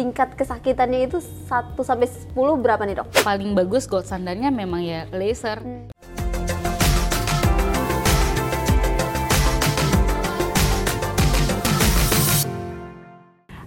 tingkat kesakitannya itu 1 sampai 10 berapa nih, Dok? Paling bagus gold standarnya memang ya laser. Hmm.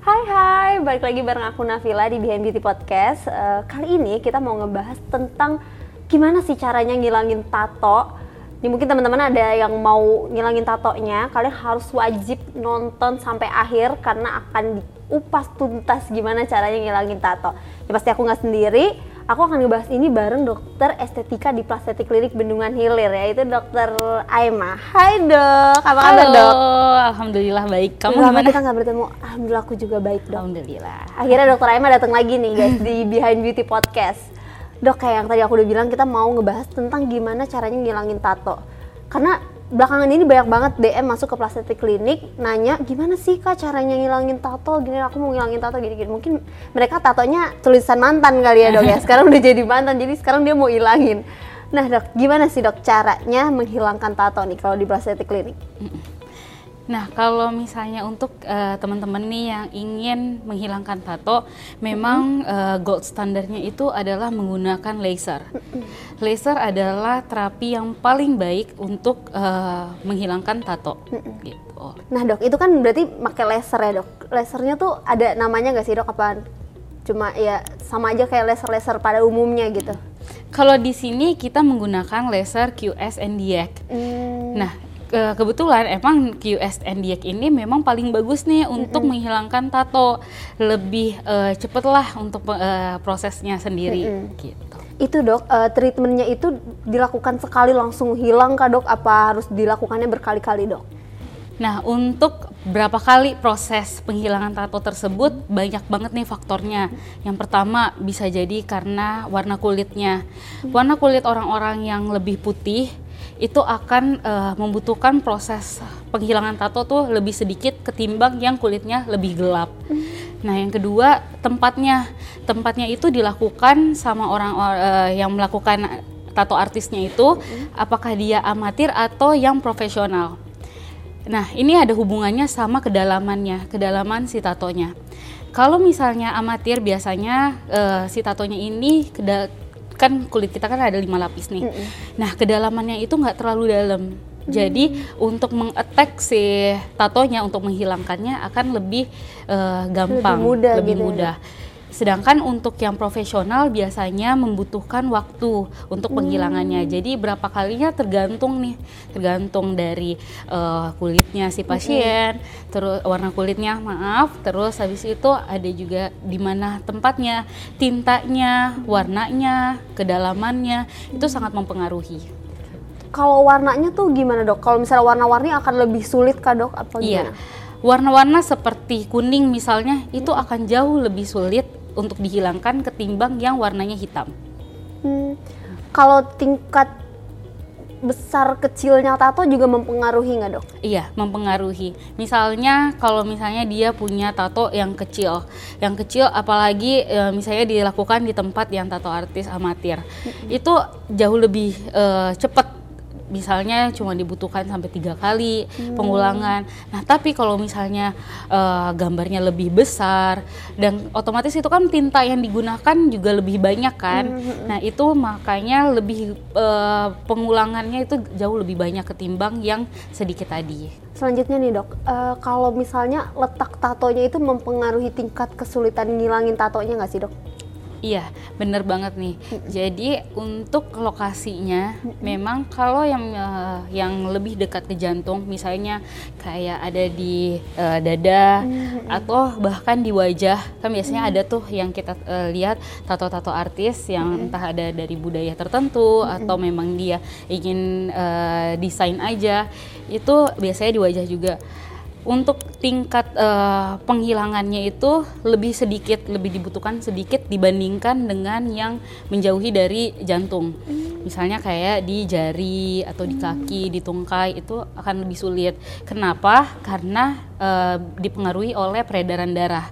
Hai hai, balik lagi bareng aku Nafila di Behind Beauty Podcast. Eh, kali ini kita mau ngebahas tentang gimana sih caranya ngilangin tato. Ini mungkin teman-teman ada yang mau ngilangin tatonya, kalian harus wajib nonton sampai akhir karena akan diupas tuntas gimana caranya ngilangin tato. Ya pasti aku nggak sendiri, aku akan ngebahas ini bareng dokter estetika di Plastetik Klinik Bendungan Hilir yaitu dokter Aima. Hai dok, apa kabar Halo, dok? alhamdulillah baik. Kamu Lama gimana? kita nggak bertemu, alhamdulillah aku juga baik dok. Alhamdulillah. Akhirnya dokter Aima datang lagi nih guys di Behind Beauty Podcast. Dok kayak yang tadi aku udah bilang kita mau ngebahas tentang gimana caranya ngilangin tato. Karena belakangan ini banyak banget DM masuk ke plastik klinik nanya gimana sih kak caranya ngilangin tato? Gini aku mau ngilangin tato gini gini mungkin mereka tatonya tulisan mantan kali ya dok ya. Sekarang udah jadi mantan jadi sekarang dia mau ilangin. Nah dok gimana sih dok caranya menghilangkan tato nih kalau di plastik klinik Nah, kalau misalnya untuk eh, teman-teman nih yang ingin menghilangkan tato, memang eh, gold standarnya itu adalah menggunakan laser. Laser adalah terapi yang paling baik untuk eh, menghilangkan tato. Gitu. Nah dok, itu kan berarti pakai laser ya dok. Lasernya tuh ada namanya nggak sih dok? Apa cuma ya sama aja kayak laser-laser pada umumnya gitu? Kalau di sini kita menggunakan laser QS NDX. Hmm, Nah, kebetulan emang QS NDX ini memang paling bagus nih untuk menghilangkan tato. Lebih eh, cepet lah untuk eh, prosesnya sendiri gitu. itu dok, eh, treatmentnya itu dilakukan sekali langsung hilang kah dok? Apa harus dilakukannya berkali-kali dok? Nah, untuk berapa kali proses penghilangan tato tersebut banyak banget nih faktornya. Yang pertama bisa jadi karena warna kulitnya. Warna kulit orang-orang yang lebih putih itu akan eh, membutuhkan proses penghilangan tato tuh lebih sedikit ketimbang yang kulitnya lebih gelap. Nah, yang kedua tempatnya. Tempatnya itu dilakukan sama orang eh, yang melakukan tato artisnya itu apakah dia amatir atau yang profesional. Nah, ini ada hubungannya sama kedalamannya, kedalaman si tatonya. Kalau misalnya amatir biasanya eh, si tatonya ini kan kulit kita kan ada lima lapis nih. Nah, kedalamannya itu nggak terlalu dalam. Jadi untuk mengattack si tatonya untuk menghilangkannya akan lebih eh, gampang, mudah lebih gitu ya, mudah. Sedangkan untuk yang profesional biasanya membutuhkan waktu untuk penghilangannya. Jadi berapa kalinya tergantung nih, tergantung dari eh, kulitnya si pasien, terus warna kulitnya maaf, terus habis itu ada juga di mana tempatnya, tintanya, warnanya, kedalamannya itu sangat mempengaruhi. Kalau warnanya tuh gimana dok? Kalau misalnya warna-warni akan lebih sulit kah dok? Apa Iya. gimana? Warna-warna seperti kuning misalnya itu akan jauh lebih sulit untuk dihilangkan ketimbang yang warnanya hitam. Hmm, kalau tingkat besar kecilnya tato juga mempengaruhi nggak dok? Iya, mempengaruhi. Misalnya kalau misalnya dia punya tato yang kecil, yang kecil apalagi e, misalnya dilakukan di tempat yang tato artis amatir, itu jauh lebih e, cepat. Misalnya cuma dibutuhkan sampai tiga kali pengulangan. Nah, tapi kalau misalnya e, gambarnya lebih besar dan otomatis itu kan tinta yang digunakan juga lebih banyak kan. Nah, itu makanya lebih e, pengulangannya itu jauh lebih banyak ketimbang yang sedikit tadi. Selanjutnya nih dok, eh, kalau misalnya letak tatonya itu mempengaruhi tingkat kesulitan ngilangin tatonya nggak sih dok? Iya, bener banget nih. Jadi untuk lokasinya, memang kalau yang eh, yang lebih dekat ke jantung, misalnya kayak ada di eh, dada atau bahkan di wajah, kan biasanya ada tuh yang kita eh, lihat tato-tato artis yang entah ada dari budaya tertentu atau memang dia ingin eh, desain aja, itu biasanya di wajah juga. Untuk tingkat eh, penghilangannya itu lebih sedikit, lebih dibutuhkan sedikit dibandingkan dengan yang menjauhi dari jantung. Misalnya kayak di jari atau di kaki, di tungkai itu akan lebih sulit. Kenapa? Karena eh, dipengaruhi oleh peredaran darah.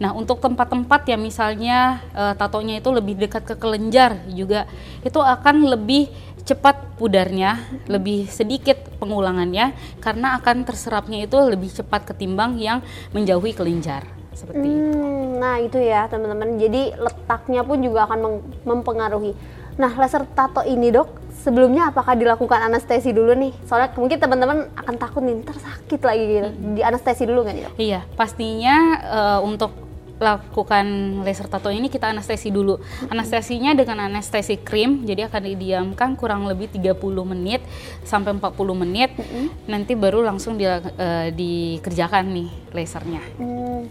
Nah, untuk tempat-tempat yang misalnya eh, tatonya itu lebih dekat ke kelenjar juga itu akan lebih cepat pudarnya, lebih sedikit pengulangannya karena akan terserapnya itu lebih cepat ketimbang yang menjauhi kelenjar. seperti itu. Hmm, nah itu ya teman-teman. Jadi letaknya pun juga akan mem- mempengaruhi. Nah laser tato ini dok, sebelumnya apakah dilakukan anestesi dulu nih? Soalnya mungkin teman-teman akan takut nih, ntar sakit lagi gitu. Di anestesi dulu nggak nih dok? Iya, pastinya eh, untuk lakukan laser tato ini kita anestesi dulu. Anestesinya dengan anestesi krim, jadi akan didiamkan kurang lebih 30 menit sampai 40 menit. Nanti baru langsung di- eh, dikerjakan nih lasernya. Hmm,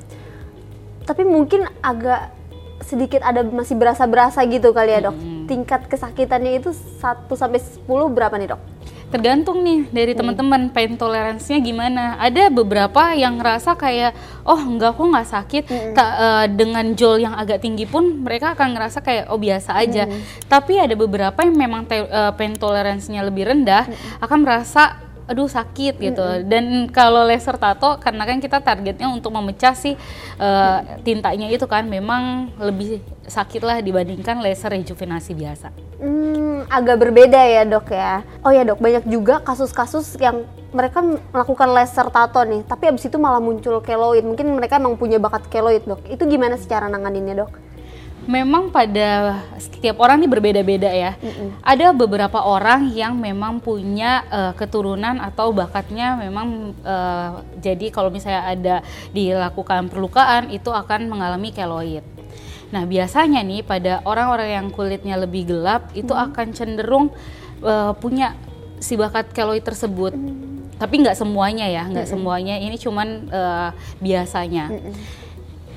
tapi mungkin agak sedikit ada masih berasa-berasa gitu kali ya dok. Tingkat kesakitannya itu 1 sampai 10 berapa nih dok? Tergantung nih dari teman-teman pain toleransinya gimana. Ada beberapa yang ngerasa kayak oh enggak kok nggak sakit. Ta- eh, dengan jol yang agak tinggi pun mereka akan ngerasa kayak oh biasa aja. Tapi ada beberapa yang memang te- eh, pain toleransinya lebih rendah akan merasa aduh sakit gitu. Dan kalau laser tato karena kan kita targetnya untuk memecah sih eh, tintanya itu kan memang lebih sakit lah dibandingkan laser rejuvenasi biasa. Hmm, agak berbeda ya dok ya. Oh ya dok, banyak juga kasus-kasus yang mereka melakukan laser tato nih, tapi abis itu malah muncul keloid. Mungkin mereka emang punya bakat keloid dok. Itu gimana sih cara nanganinnya dok? Memang pada setiap orang ini berbeda-beda ya. Ada beberapa orang yang memang punya eh, keturunan atau bakatnya memang eh, jadi kalau misalnya ada dilakukan perlukaan itu akan mengalami keloid. Nah biasanya nih pada orang-orang yang kulitnya lebih gelap itu akan cenderung eh, punya si bakat keloid tersebut. Tapi nggak semuanya ya, nggak semuanya. Ini cuman eh, biasanya.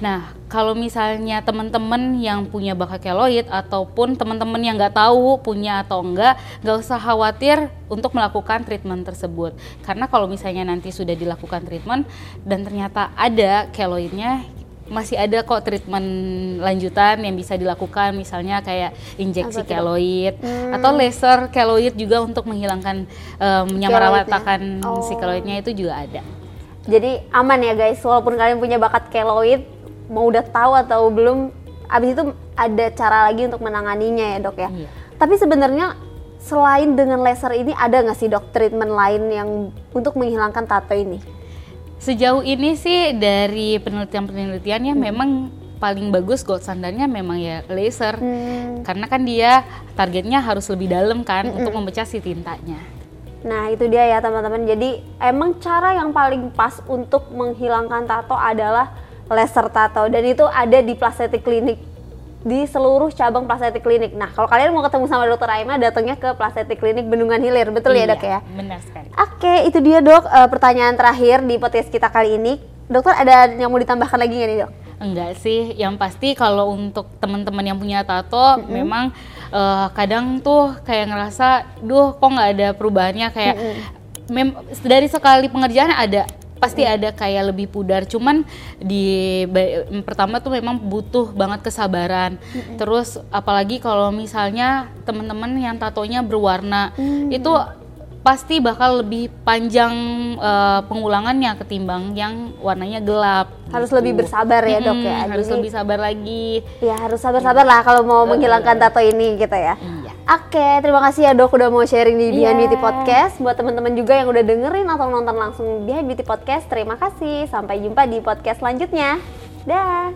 Nah, kalau misalnya teman-teman yang punya bakat keloid ataupun teman-teman yang nggak tahu punya atau enggak, nggak usah khawatir untuk melakukan treatment tersebut. Karena kalau misalnya nanti sudah dilakukan treatment dan ternyata ada keloidnya, masih ada kok treatment lanjutan yang bisa dilakukan, misalnya kayak injeksi Apa keloid Hmm. atau laser keloid juga untuk menghilangkan um, menyamaratakan Keloidnya. si Oh. keloidnya itu juga ada. Jadi aman ya guys, walaupun kalian punya bakat keloid, mau udah tahu atau belum, abis itu ada cara lagi untuk menanganinya ya dok ya. Iya. Tapi sebenarnya selain dengan laser ini ada nggak sih dok treatment lain yang untuk menghilangkan tato ini? Sejauh ini sih dari penelitian-penelitiannya memang paling bagus gold standarnya memang ya laser. Hmm. Karena kan dia targetnya harus lebih dalam kan untuk memecah si tintanya. Nah itu dia ya teman-teman. Jadi emang cara yang paling pas untuk menghilangkan tato adalah laser tato dan itu ada di Plastetic Clinic di seluruh cabang Plastetic Clinic. Nah kalau kalian mau ketemu sama Dokter Aima, datangnya ke Plastetic Clinic Bendungan Hilir, betul ya Iya, dok ya? Benar sekali. Oke, itu dia dok eh, pertanyaan terakhir di podcast kita kali ini. Dokter ada yang mau ditambahkan lagi nggak nih dok? Enggak sih, yang pasti kalau untuk teman-teman yang punya tato memang eh, kadang tuh kayak ngerasa, duh kok nggak ada perubahannya kayak mem- dari sekali pengerjaan ada pasti ada kayak lebih pudar. Cuman di pertama tuh memang butuh banget kesabaran. Terus apalagi kalau misalnya teman-teman yang tatonya berwarna itu pasti bakal lebih panjang eh, pengulangannya ketimbang yang warnanya gelap Harus gitu. lebih bersabar ya, Dok, ya. Mm-mm, harus Jadi- lebih sabar lagi. Ya harus sabar-sabar lah kalau mau menghilangkan tato ini gitu ya. iya Oke, terima kasih ya dok udah mau sharing di Behind yeah. Beauty iya. Podcast. Buat teman-teman juga yang udah dengerin atau nonton langsung Behind Beauty Podcast, terima kasih. Sampai jumpa di podcast selanjutnya. Dah.